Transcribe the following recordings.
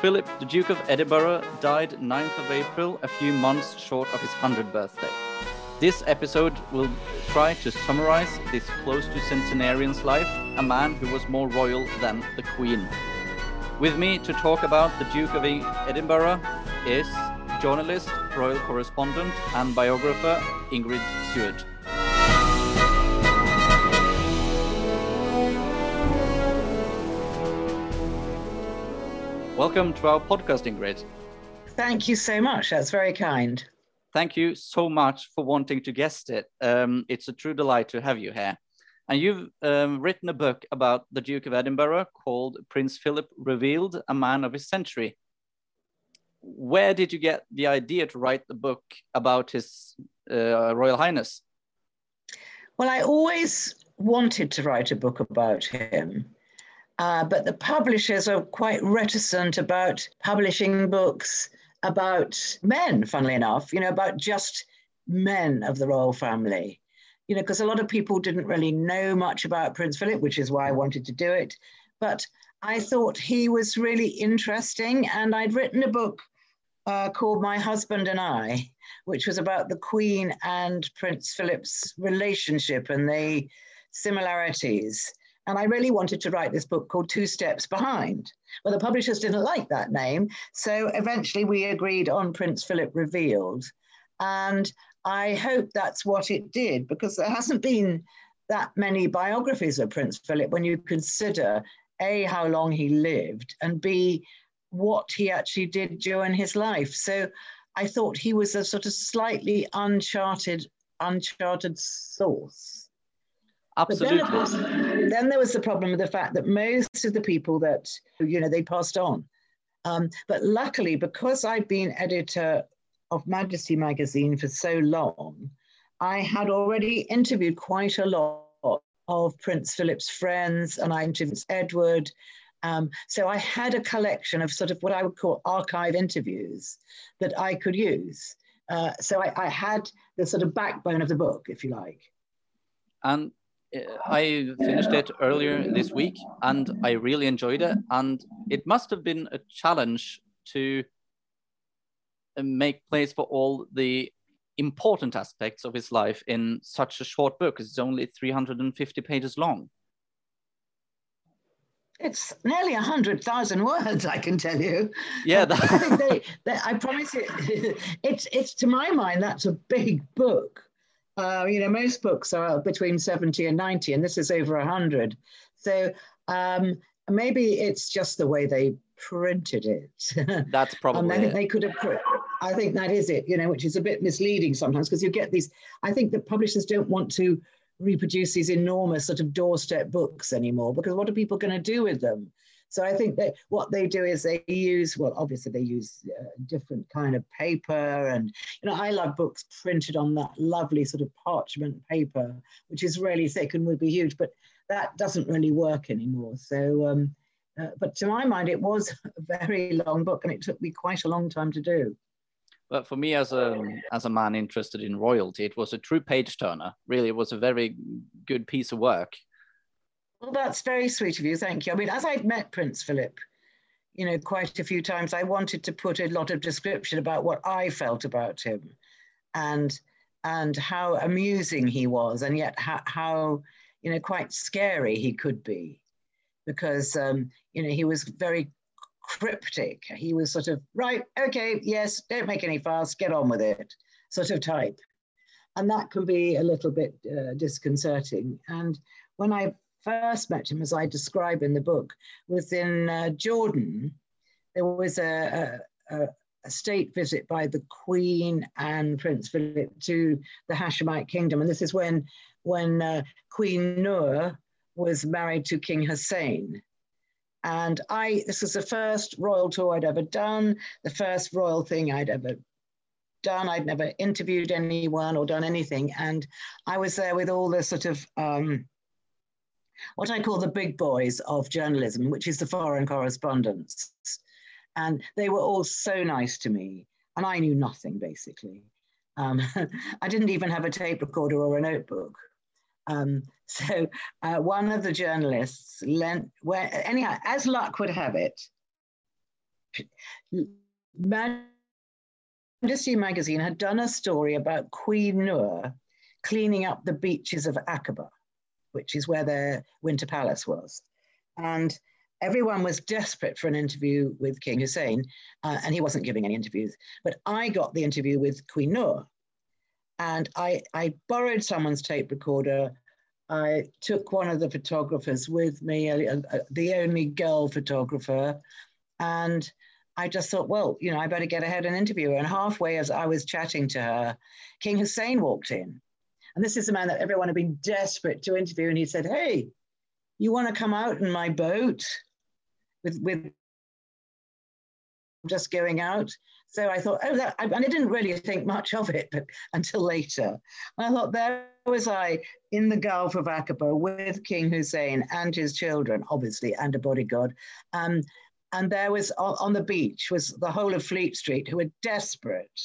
Philip, the Duke of Edinburgh, died 9th of April, a few months short of his 100th birthday. This episode will try to summarize this close to centenarian's life, a man who was more royal than the Queen. With me to talk about the Duke of Edinburgh is journalist, royal correspondent, and biographer Ingrid Seward. Welcome to our podcast, Ingrid. Thank you so much. That's very kind. Thank you so much for wanting to guest it. Um, it's a true delight to have you here. And you've um, written a book about the Duke of Edinburgh called Prince Philip Revealed, a Man of His Century. Where did you get the idea to write the book about His uh, Royal Highness? Well, I always wanted to write a book about him. Uh, but the publishers are quite reticent about publishing books about men, funnily enough, you know, about just men of the royal family. You know, because a lot of people didn't really know much about Prince Philip, which is why I wanted to do it. But I thought he was really interesting, and I'd written a book uh, called My Husband and I, which was about the Queen and Prince Philip's relationship and the similarities. And I really wanted to write this book called Two Steps Behind. Well, the publishers didn't like that name. So eventually we agreed on Prince Philip Revealed. And I hope that's what it did because there hasn't been that many biographies of Prince Philip when you consider A, how long he lived, and B, what he actually did during his life. So I thought he was a sort of slightly uncharted, uncharted source. Absolutely. Then, course, then, there was the problem of the fact that most of the people that, you know, they passed on. Um, but luckily, because I'd been editor of Majesty magazine for so long, I had already interviewed quite a lot of Prince Philip's friends, and I interviewed Edward. Um, so I had a collection of sort of what I would call archive interviews that I could use. Uh, so I, I, had the sort of backbone of the book, if you like. And I finished it earlier this week and I really enjoyed it. And it must have been a challenge to uh, make place for all the important aspects of his life in such a short book. It's only 350 pages long. It's nearly 100,000 words, I can tell you. Yeah. That... I, think they, they, I promise you, it's, it's to my mind, that's a big book. Uh, you know, most books are between 70 and 90, and this is over 100. So um, maybe it's just the way they printed it. That's probably. I think they could have. Put, I think that is it. You know, which is a bit misleading sometimes because you get these. I think that publishers don't want to reproduce these enormous sort of doorstep books anymore because what are people going to do with them? So I think that what they do is they use, well, obviously they use uh, different kind of paper, and you know I love books printed on that lovely sort of parchment paper, which is really thick and would be huge, but that doesn't really work anymore. So, um, uh, but to my mind, it was a very long book, and it took me quite a long time to do. But for me, as a as a man interested in royalty, it was a true page turner. Really, it was a very good piece of work. Well, that's very sweet of you. Thank you. I mean, as I'd met Prince Philip, you know, quite a few times, I wanted to put a lot of description about what I felt about him and and how amusing he was, and yet how, how you know, quite scary he could be because, um, you know, he was very cryptic. He was sort of, right, okay, yes, don't make any fuss, get on with it, sort of type. And that can be a little bit uh, disconcerting. And when I first met him, as I describe in the book, was in uh, Jordan. There was a, a, a, state visit by the Queen and Prince Philip to the Hashemite kingdom. And this is when, when uh, Queen Noor was married to King Hussein. And I, this was the first royal tour I'd ever done, the first royal thing I'd ever done. I'd never interviewed anyone or done anything. And I was there with all the sort of um, what I call the big boys of journalism, which is the foreign correspondents. And they were all so nice to me, and I knew nothing basically. Um, I didn't even have a tape recorder or a notebook. Um, so uh, one of the journalists lent, where, anyhow, as luck would have it, Majesty magazine had done a story about Queen Noor cleaning up the beaches of Aqaba, which is where their winter palace was. And everyone was desperate for an interview with King Hussein, uh, and he wasn't giving any interviews. But I got the interview with Queen Noor, And I, I borrowed someone's tape recorder. I took one of the photographers with me, uh, uh, the only girl photographer. And I just thought, well, you know, I better get ahead and interview her. And halfway as I was chatting to her, King Hussein walked in. And this is the man that everyone had been desperate to interview. And he said, Hey, you want to come out in my boat with, with just going out? So I thought, oh, that, and I didn't really think much of it but, until later. I thought, there was I in the Gulf of Aqaba with King Hussein and his children, obviously, and a bodyguard. Um, and there was on, on the beach was the whole of Fleet Street who were desperate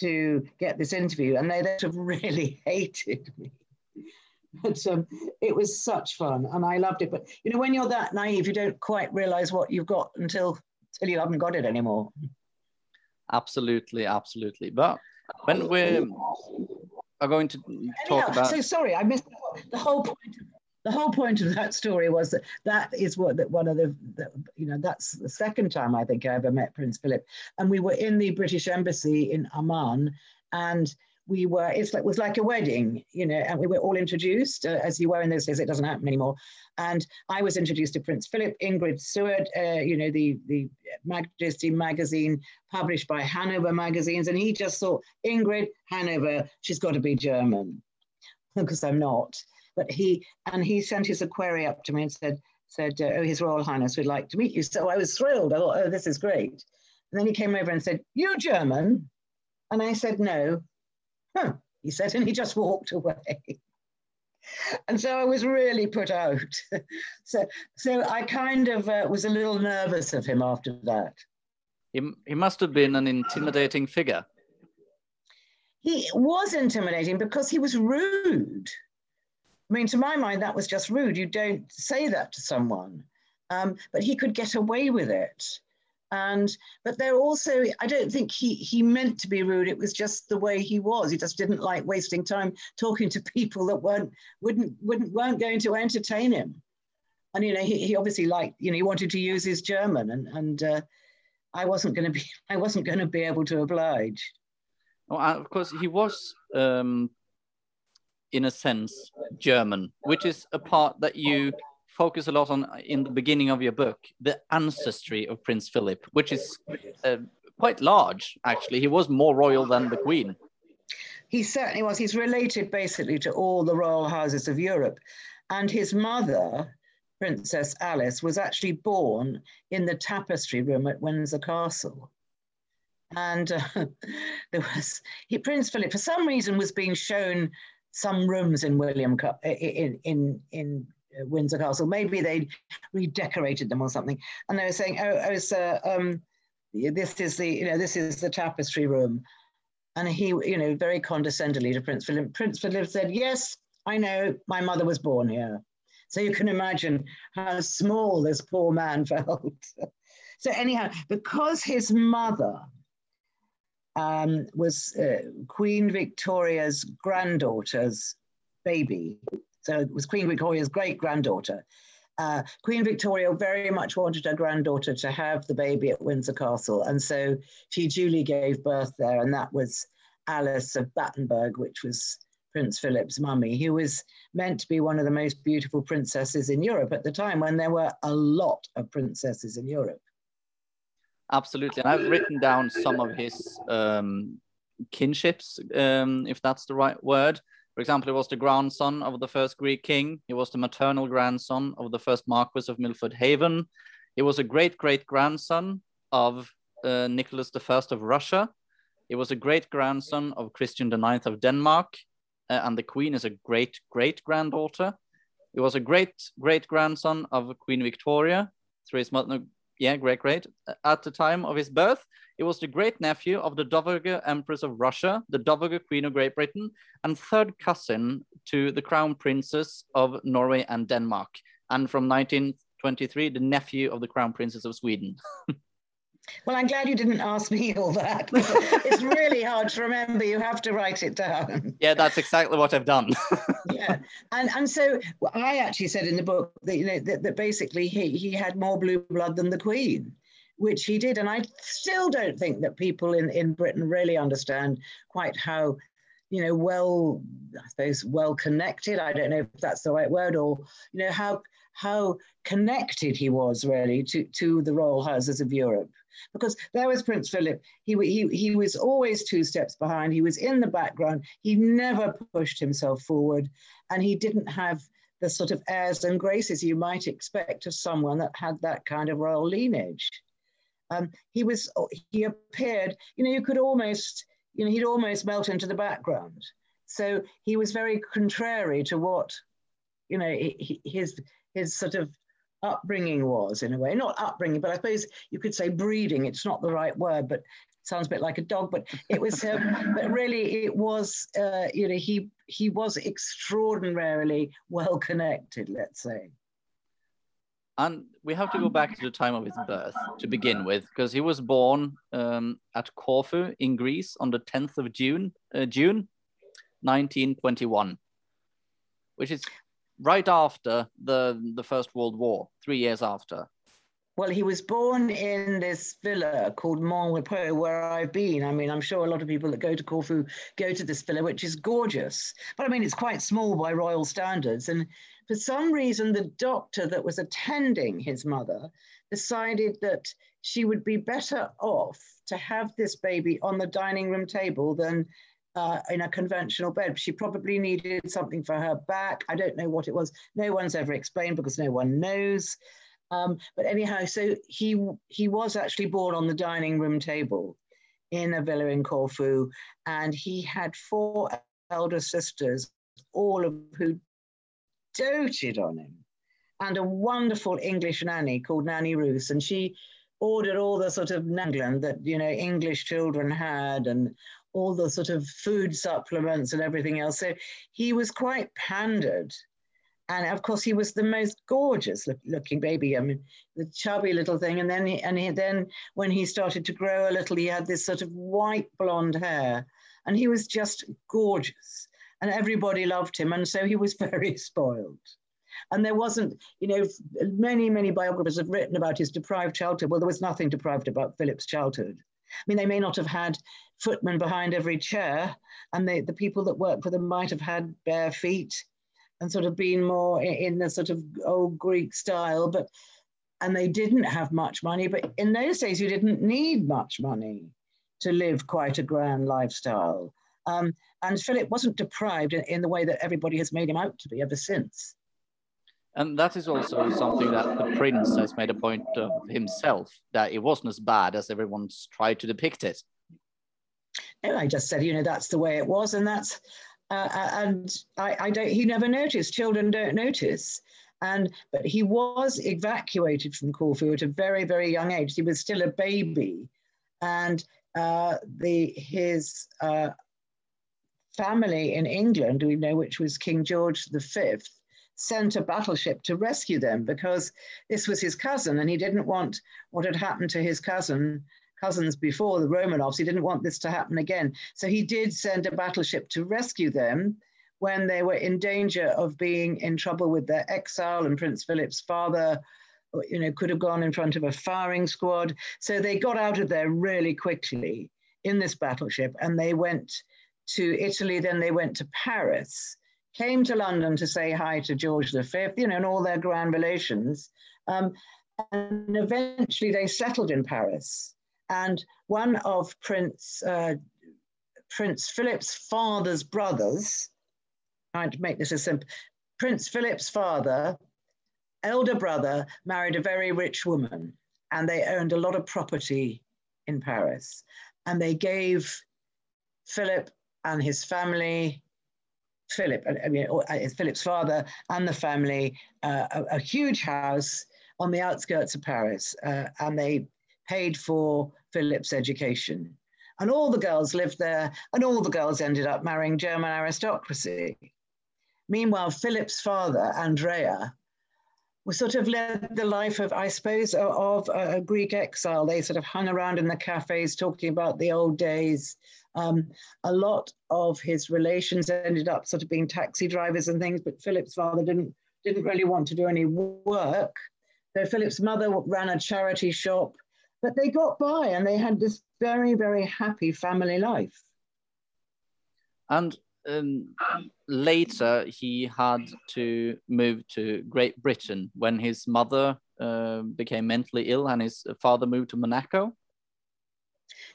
to get this interview, and they sort of really hated me. But um, it was such fun, and I loved it. But you know, when you're that naive, you don't quite realize what you've got until until you haven't got it anymore. Absolutely, absolutely. But when we are going to talk Anyhow, about, so sorry, I missed the whole point. Of, the whole point of that story was that that is what that one of the, the, you know that's the second time I think I ever met Prince Philip, and we were in the British Embassy in Amman, and we were it's like it was like a wedding, you know, and we were all introduced uh, as you were in those days. It doesn't happen anymore, and I was introduced to Prince Philip, Ingrid Seward, uh, you know, the the Majesty magazine published by Hanover magazines, and he just thought Ingrid Hanover, she's got to be German, because I'm not but he and he sent his equerry up to me and said said uh, oh his royal highness would like to meet you. So i was thrilled. I thought oh this is great. And then he came over and said you german? And i said no. Huh. He said and he just walked away. And so i was really put out. So so i kind of uh, was a little nervous of him after that. He, he must have been an intimidating figure. He was intimidating because he was rude I mean, to my mind, that was just rude. You don't say that to someone. Um, but he could get away with it. And but there also, I don't think he he meant to be rude. It was just the way he was. He just didn't like wasting time talking to people that weren't wouldn't wouldn't weren't going to entertain him. And you know, he, he obviously liked, you know, he wanted to use his German, and and uh, I wasn't going to be I wasn't going to be able to oblige. Well, of course, he was um, in a sense, German, which is a part that you focus a lot on in the beginning of your book, the ancestry of Prince Philip, which is uh, quite large, actually. He was more royal than the Queen. He certainly was. He's related basically to all the royal houses of Europe. And his mother, Princess Alice, was actually born in the tapestry room at Windsor Castle. And uh, there was he, Prince Philip, for some reason, was being shown some rooms in William in in in uh, Windsor Castle. Maybe they redecorated them or something. And they were saying, "Oh, oh, sir, um, this is the you know this is the tapestry room." And he, you know, very condescendingly to Prince Philip. Prince Philip said, "Yes, I know. My mother was born here." So you can imagine how small this poor man felt. so anyhow, because his mother um, was uh, Queen Victoria's granddaughter's baby. So it was Queen Victoria's great granddaughter. Uh, Queen Victoria very much wanted her granddaughter to have the baby at Windsor Castle. And so she duly gave birth there. And that was Alice of Battenberg, which was Prince Philip's mummy, who was meant to be one of the most beautiful princesses in Europe at the time when there were a lot of princesses in Europe. Absolutely. And I've written down some of his um, kinships, um, if that's the right word. For example, he was the grandson of the first Greek king. He was the maternal grandson of the first Marquis of Milford Haven. He was a great great grandson of uh, Nicholas I of Russia. He was a great grandson of Christian IX of Denmark. Uh, and the queen is a great great granddaughter. He was a great great grandson of Queen Victoria through his mother, yeah, great, great. Uh, at the time of his birth, he was the great nephew of the Dowager Empress of Russia, the Dowager Queen of Great Britain, and third cousin to the Crown Princes of Norway and Denmark. And from 1923, the nephew of the Crown Princess of Sweden. Well, I'm glad you didn't ask me all that. it's really hard to remember. You have to write it down. Yeah, that's exactly what I've done. yeah, and and so I actually said in the book that you know that, that basically he he had more blue blood than the Queen, which he did, and I still don't think that people in in Britain really understand quite how you know well i suppose well connected i don't know if that's the right word or you know how how connected he was really to to the royal houses of europe because there was Prince Philip. He, he, he was always two steps behind. He was in the background. He never pushed himself forward. And he didn't have the sort of airs and graces you might expect of someone that had that kind of royal lineage. Um, he was, he appeared, you know, you could almost, you know, he'd almost melt into the background. So he was very contrary to what, you know, his, his sort of upbringing was in a way. Not upbringing but i suppose you could say breeding. It's not the right word but sounds a bit like a dog but it was um, but really it was uh, you know he he was extraordinarily well connected let's say. And we have to go back to the time of his birth to begin with because he was born um, at corfu in greece on the 10th of june uh, june 1921 which is right after the the First World War, three years after. Well, he was born in this villa called Mon Repos, where I've been. I mean, I'm sure a lot of people that go to Corfu go to this villa, which is gorgeous. But I mean, it's quite small by royal standards. And for some reason, the doctor that was attending his mother decided that she would be better off to have this baby on the dining room table than uh, in a conventional bed. She probably needed something for her back. I don't know what it was. No one's ever explained because no one knows. Um, but anyhow, so he he was actually born on the dining room table in a villa in Corfu, and he had four elder sisters, all of who doted on him, and a wonderful English nanny called Nanny Roose, and she ordered all the sort of England that you know English children had, and all the sort of food supplements and everything else. So he was quite pandered. And of course, he was the most gorgeous look, looking baby. I mean, the chubby little thing. And then, he, and he, then when he started to grow a little, he had this sort of white blonde hair, and he was just gorgeous. And everybody loved him, and so he was very spoiled. And there wasn't, you know, many, many biographers have written about his deprived childhood. Well, there was nothing deprived about Philip's childhood. I mean, they may not have had footmen behind every chair, and they, the people that worked for them might have had bare feet and sort of been more in the sort of old Greek style, but and they didn't have much money. But in those days, you didn't need much money to live quite a grand lifestyle. Um, and Philip wasn't deprived in, in the way that everybody has made him out to be ever since. And that is also something that the prince has made a point of himself that it wasn't as bad as everyone's tried to depict it. No, I just said, you know, that's the way it was, and that's, uh, uh, and I, I don't. He never noticed. Children don't notice. And but he was evacuated from Corfu at a very, very young age. He was still a baby, and uh, the his uh, family in England, we know, which was King George V, sent a battleship to rescue them because this was his cousin and he didn't want what had happened to his cousin cousins before the Romanovs. He didn't want this to happen again. So he did send a battleship to rescue them when they were in danger of being in trouble with their exile and Prince Philip's father you know could have gone in front of a firing squad so they got out of there really quickly in this battleship and they went to Italy then they went to Paris came to London to say hi to George V, you know, and all their grand relations. Um, and eventually they settled in Paris. And one of Prince, uh, Prince Philip's father's brothers, trying to make this as simple, Prince Philip's father, elder brother, married a very rich woman, and they owned a lot of property in Paris. And they gave Philip and his family Philip, I mean, uh, Philip's father and the family, uh, a, a, huge house on the outskirts of Paris, uh, and they paid for Philip's education. And all the girls lived there, and all the girls ended up marrying German aristocracy. Meanwhile, Philip's father, Andrea, was sort of led the life of, I suppose, of a Greek exile. They sort of hung around in the cafes talking about the old days. Um, a lot of his relations ended up sort of being taxi drivers and things, but Philip's father didn't didn't really want to do any work. So Philip's mother ran a charity shop, but they got by and they had this very, very happy family life. And um, later he had to move to Great Britain when his mother uh, became mentally ill and his father moved to Monaco.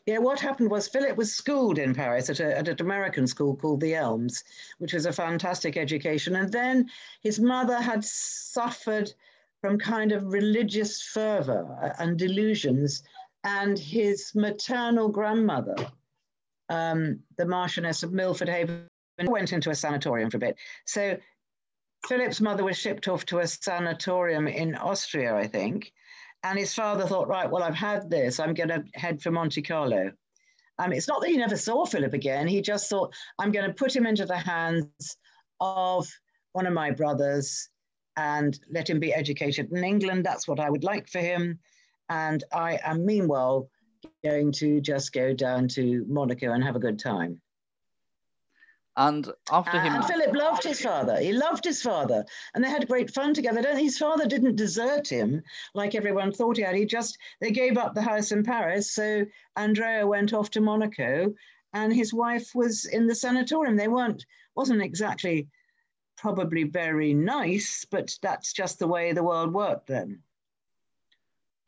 Yeah, what happened was Philip was schooled in Paris at, a, at an American school called the Elms, which was a fantastic education. And then his mother had suffered from kind of religious fervor and delusions. And his maternal grandmother, um, the Marchioness of Milford Haven, went into a sanatorium for a bit. So Philip's mother was shipped off to a sanatorium in Austria, I think. And his father thought, right, well, I've had this. I'm going to head for Monte Carlo. Um, it's not that he never saw Philip again. He just thought, I'm going to put him into the hands of one of my brothers and let him be educated in England. That's what I would like for him. And I am meanwhile going to just go down to Monaco and have a good time. And after him, and Philip loved his father. He loved his father, and they had great fun together. His father didn't desert him like everyone thought he had. He just they gave up the house in Paris, so Andrea went off to Monaco, and his wife was in the sanatorium. They weren't wasn't exactly probably very nice, but that's just the way the world worked then.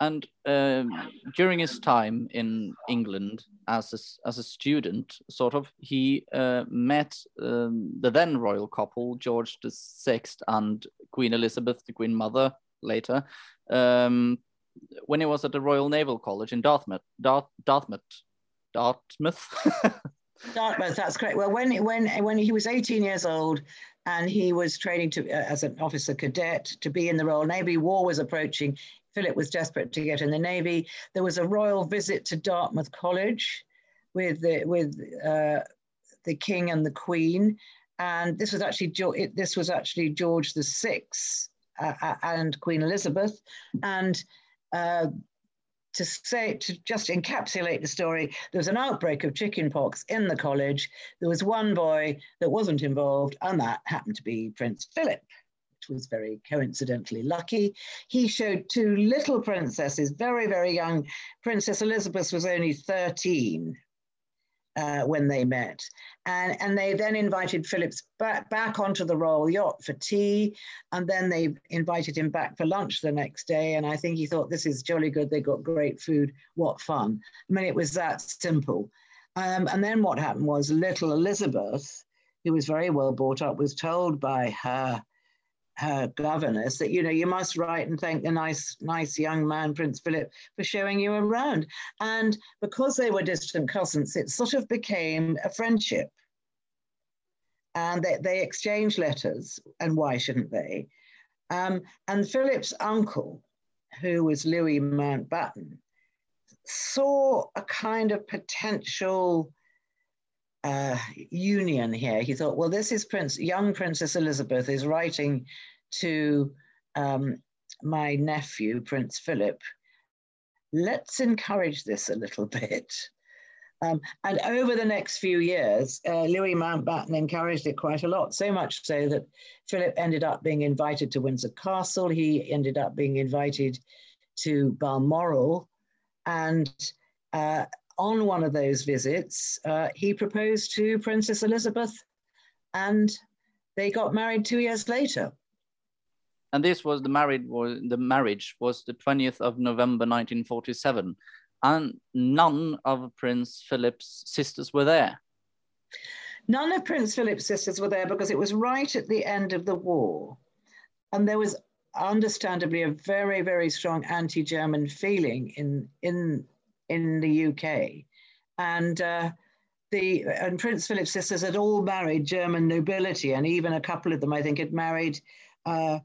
And um, during his time in England as a, as a student, sort of, he uh, met um, the then royal couple, George VI and Queen Elizabeth, the Queen Mother, later, um, when he was at the Royal Naval College in Dartmouth. Dart, Dartmouth. Dartmouth. Dartmouth, that's correct. Well, when when when he was 18 years old, and he was training to uh, as an officer cadet to be in the Royal Navy. War was approaching. Philip was desperate to get in the Navy. There was a royal visit to Dartmouth College with the, with uh, the King and the Queen, and this was actually this was actually George Sixth uh, uh, and Queen Elizabeth, and uh, to say to just encapsulate the story, there was an outbreak of chickenpox in the college. There was one boy that wasn't involved, and that happened to be Prince Philip was very coincidentally lucky. He showed two little princesses, very, very young. Princess Elizabeth was only 13 uh, when they met. And, and they then invited Phillips back, back onto the royal yacht for tea. And then they invited him back for lunch the next day. And I think he thought, this is jolly good. They got great food. What fun. I mean, it was that simple. Um, and then what happened was little Elizabeth, who was very well brought up, was told by her her governess that you know you must write and thank the nice nice young man prince philip for showing you around. And because they were distant cousins it sort of became a friendship. And they, they exchanged letters and why shouldn't they? Um, and philip's uncle who was louis mountbatten saw a kind of potential uh, union here. He thought, well, this is Prince, young Princess Elizabeth is writing to um, my nephew, Prince Philip. Let's encourage this a little bit. Um, and over the next few years, uh, Louis Mountbatten encouraged it quite a lot, so much so that Philip ended up being invited to Windsor Castle. He ended up being invited to Balmoral. And uh, on one of those visits, uh, he proposed to Princess Elizabeth, and they got married two years later. And this was the married was the marriage was the 20th of November 1947, and none of Prince Philip's sisters were there. None of Prince Philip's sisters were there because it was right at the end of the war, and there was understandably a very very strong anti-German feeling in in in the UK. And uh, the and Prince Philip's sisters had all married German nobility, and even a couple of them, I think, had married uh,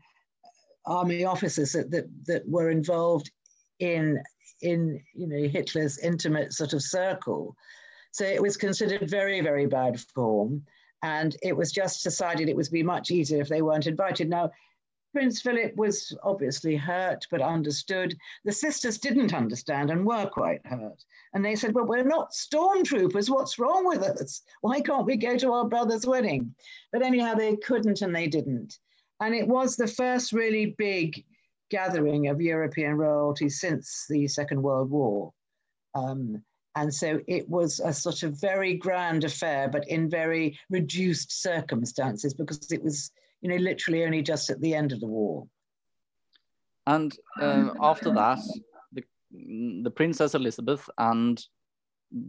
army officers that, that, that were involved in in you know Hitler's intimate sort of circle. So it was considered very very bad form, and it was just decided it would be much easier if they weren't invited. Now, Prince Philip was obviously hurt, but understood. The sisters didn't understand and were quite hurt. And they said, Well, we're not stormtroopers. What's wrong with us? Why can't we go to our brother's wedding? But anyhow, they couldn't and they didn't. And it was the first really big gathering of European royalty since the Second World War. Um, and so it was a sort of very grand affair, but in very reduced circumstances because it was you know, literally only just at the end of the war. And uh, after that, the, the Princess Elizabeth and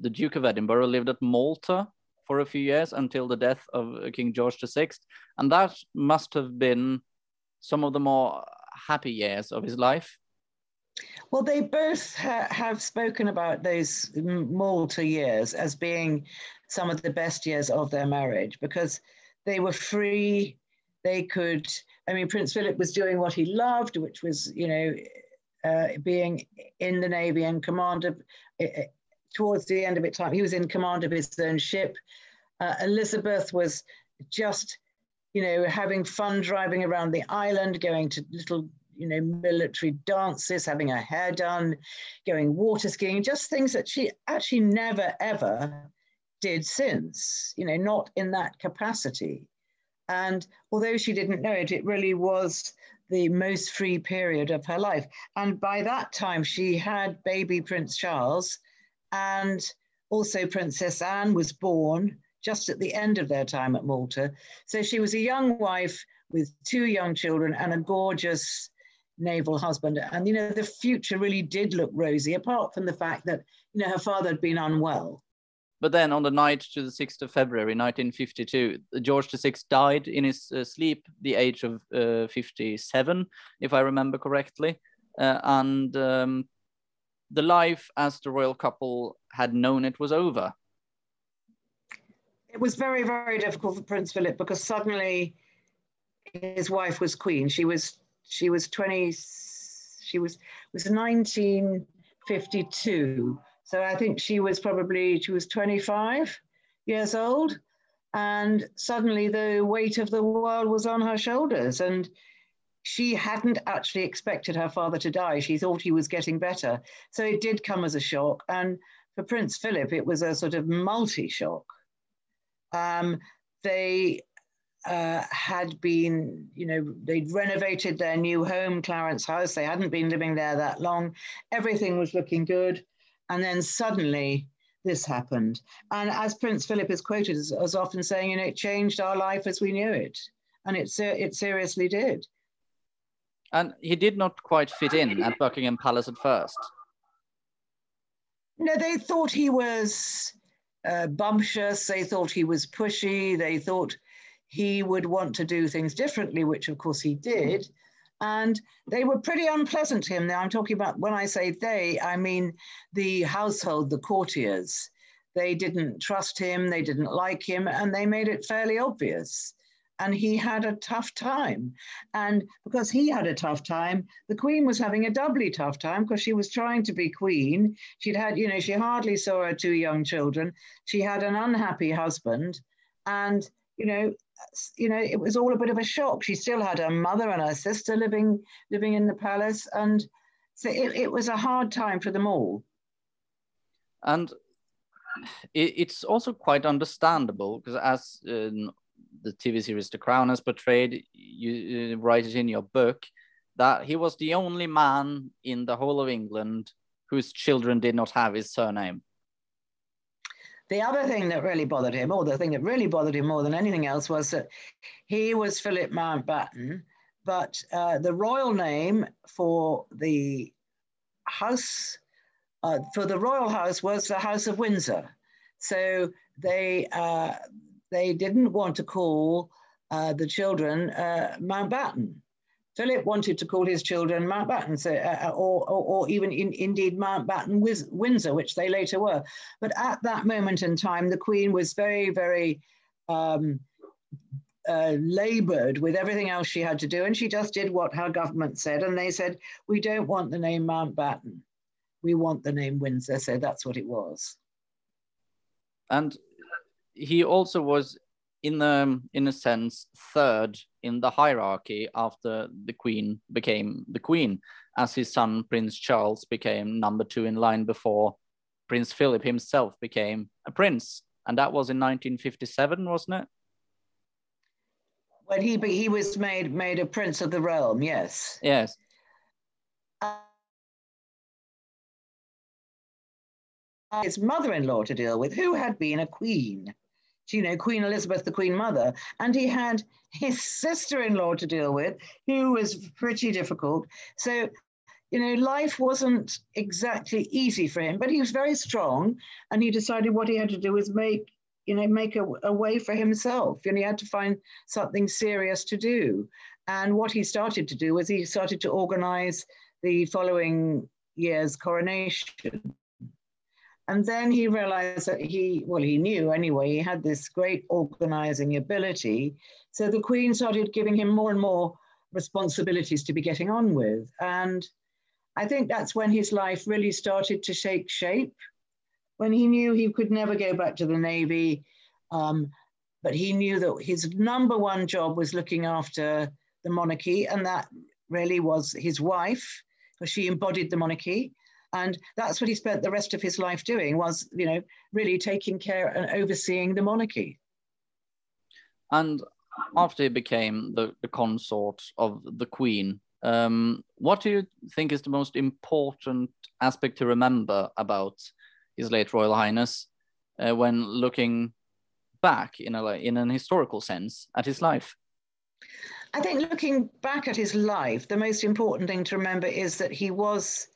the Duke of Edinburgh lived at Malta for a few years until the death of King George VI. And that must have been some of the more happy years of his life. Well, they both ha have spoken about those Malta years as being some of the best years of their marriage because they were free they could, I mean, Prince Philip was doing what he loved, which was, you know, uh, being in the Navy and command of, uh, towards the end of its time, he was in command of his own ship. Uh, Elizabeth was just, you know, having fun driving around the island, going to little, you know, military dances, having her hair done, going water skiing, just things that she actually never, ever did since, you know, not in that capacity. And although she didn't know it, it really was the most free period of her life. And by that time, she had baby Prince Charles, and also Princess Anne was born just at the end of their time at Malta. So she was a young wife with two young children and a gorgeous naval husband. And, you know, the future really did look rosy, apart from the fact that, you know, her father had been unwell. But then on the night to the 6th of February 1952, George VI died in his uh, sleep, the age of uh, 57, if I remember correctly. Uh, and um, the life as the royal couple had known it was over. It was very, very difficult for Prince Philip because suddenly his wife was queen. She was she was 20, she was was 1952 so I think she was probably, she was 25 years old. And suddenly the weight of the world was on her shoulders. And she hadn't actually expected her father to die. She thought he was getting better. So it did come as a shock. And for Prince Philip, it was a sort of multi shock. Um, they uh, had been, you know, they'd renovated their new home, Clarence House. They hadn't been living there that long. Everything was looking good. And then suddenly this happened. And as Prince Philip is quoted as, as often saying, you know, it changed our life as we knew it. And it, it seriously did. And he did not quite fit in at Buckingham Palace at first. No, they thought he was uh, bumptious. They thought he was pushy. They thought he would want to do things differently, which of course he did. And they were pretty unpleasant to him. Now, I'm talking about when I say they, I mean the household, the courtiers. They didn't trust him, they didn't like him, and they made it fairly obvious. And he had a tough time. And because he had a tough time, the queen was having a doubly tough time because she was trying to be queen. She'd had, you know, she hardly saw her two young children. She had an unhappy husband. And, you know, you know, it was all a bit of a shock. She still had her mother and her sister living living in the palace, and so it, it was a hard time for them all. And it, it's also quite understandable because, as uh, the TV series The Crown has portrayed, you uh, write it in your book that he was the only man in the whole of England whose children did not have his surname. The other thing that really bothered him, or the thing that really bothered him more than anything else, was that he was Philip Mountbatten, but uh, the royal name for the house, uh, for the royal house, was the House of Windsor. So they uh, they didn't want to call uh, the children uh, Mountbatten. Philip wanted to call his children Mountbatten, so, uh, uh, or, or, or, even in, indeed Mountbatten Windsor, which they later were. But at that moment in time, the Queen was very, very um, uh, labored with everything else she had to do, and she just did what her government said. And they said, We don't want the name Mountbatten, we want the name Windsor. So that's what it was. And he also was in the in a sense third in the hierarchy after the queen became the queen as his son prince charles became number two in line before prince philip himself became a prince. And that was in 1957 wasn't it? When he he was made made a prince of the realm yes. Yes. Uh, his mother-in-law to deal with who had been a queen you know, Queen Elizabeth, the Queen Mother, and he had his sister-in-law to deal with, who was pretty difficult. So, you know, life wasn't exactly easy for him, but he was very strong, and he decided what he had to do was make, you know, make a, a way for himself, and he had to find something serious to do. And what he started to do was he started to organize the following year's coronation. And then he realized that he, well, he knew anyway, he had this great organizing ability. So the Queen started giving him more and more responsibilities to be getting on with. And I think that's when his life really started to take shape, when he knew he could never go back to the Navy. Um, but he knew that his number one job was looking after the monarchy, and that really was his wife, because she embodied the monarchy. And that's what he spent the rest of his life doing was, you know, really taking care and overseeing the monarchy. And after he became the, the consort of the Queen, um, what do you think is the most important aspect to remember about His late Royal Highness uh, when looking back in a in an historical sense at his life? I think looking back at his life, the most important thing to remember is that he was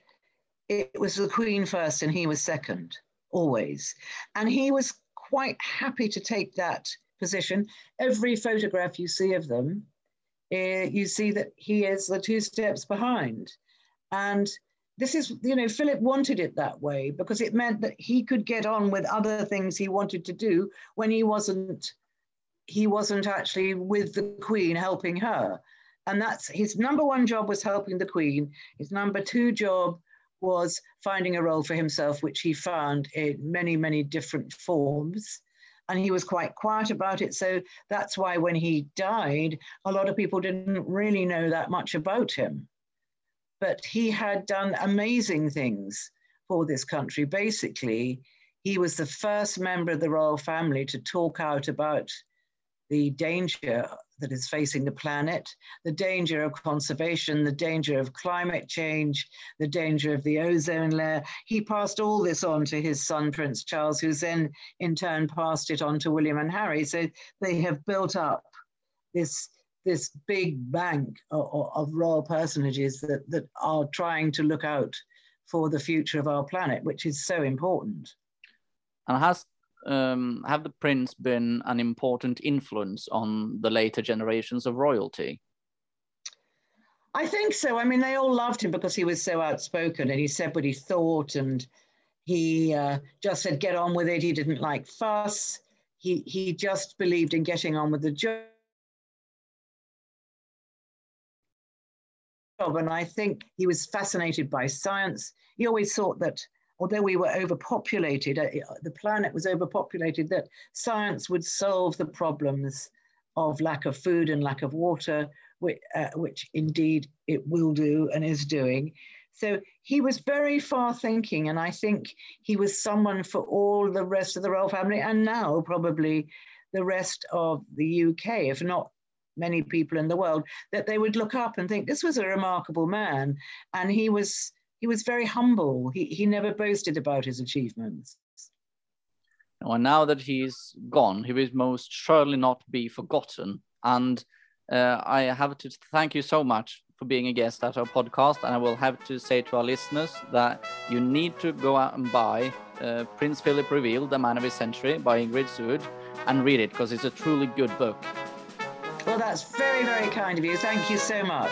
it was the Queen first and he was second, always. And he was quite happy to take that position. Every photograph you see of them, uh, you see that he is the two steps behind. And this is, you know, Philip wanted it that way because it meant that he could get on with other things he wanted to do when he wasn't he wasn't actually with the queen helping her and that's his number one job was helping the queen his number two job was finding a role for himself, which he found in many, many different forms. And he was quite quiet about it. So that's why when he died, a lot of people didn't really know that much about him. But he had done amazing things for this country. Basically, he was the first member of the royal family to talk out about the danger that is facing the planet, the danger of conservation, the danger of climate change, the danger of the ozone layer. He passed all this on to his son, Prince Charles, who then in turn passed it on to William and Harry. So they have built up this, this big bank of, of royal personages that, that are trying to look out for the future of our planet, which is so important. And has um, have the prince been an important influence on the later generations of royalty? I think so. I mean, they all loved him because he was so outspoken and he said what he thought and he uh, just said, get on with it. He didn't like fuss. He, he just believed in getting on with the job. And I think he was fascinated by science. He always thought that although we were overpopulated, uh, the planet was overpopulated, that science would solve the problems of lack of food and lack of water, which, uh, which indeed it will do and is doing. So he was very far thinking, and I think he was someone for all the rest of the royal family, and now probably the rest of the UK, if not many people in the world, that they would look up and think this was a remarkable man. And he was he was very humble. He, he never boasted about his achievements. And now that he's gone, he will most surely not be forgotten. And uh, I have to thank you so much for being a guest at our podcast. And I will have to say to our listeners that you need to go out and buy uh, Prince Philip Revealed, The Man of His Century by Ingrid Seward and read it because it's a truly good book. Well, that's very, very kind of you. Thank you so much.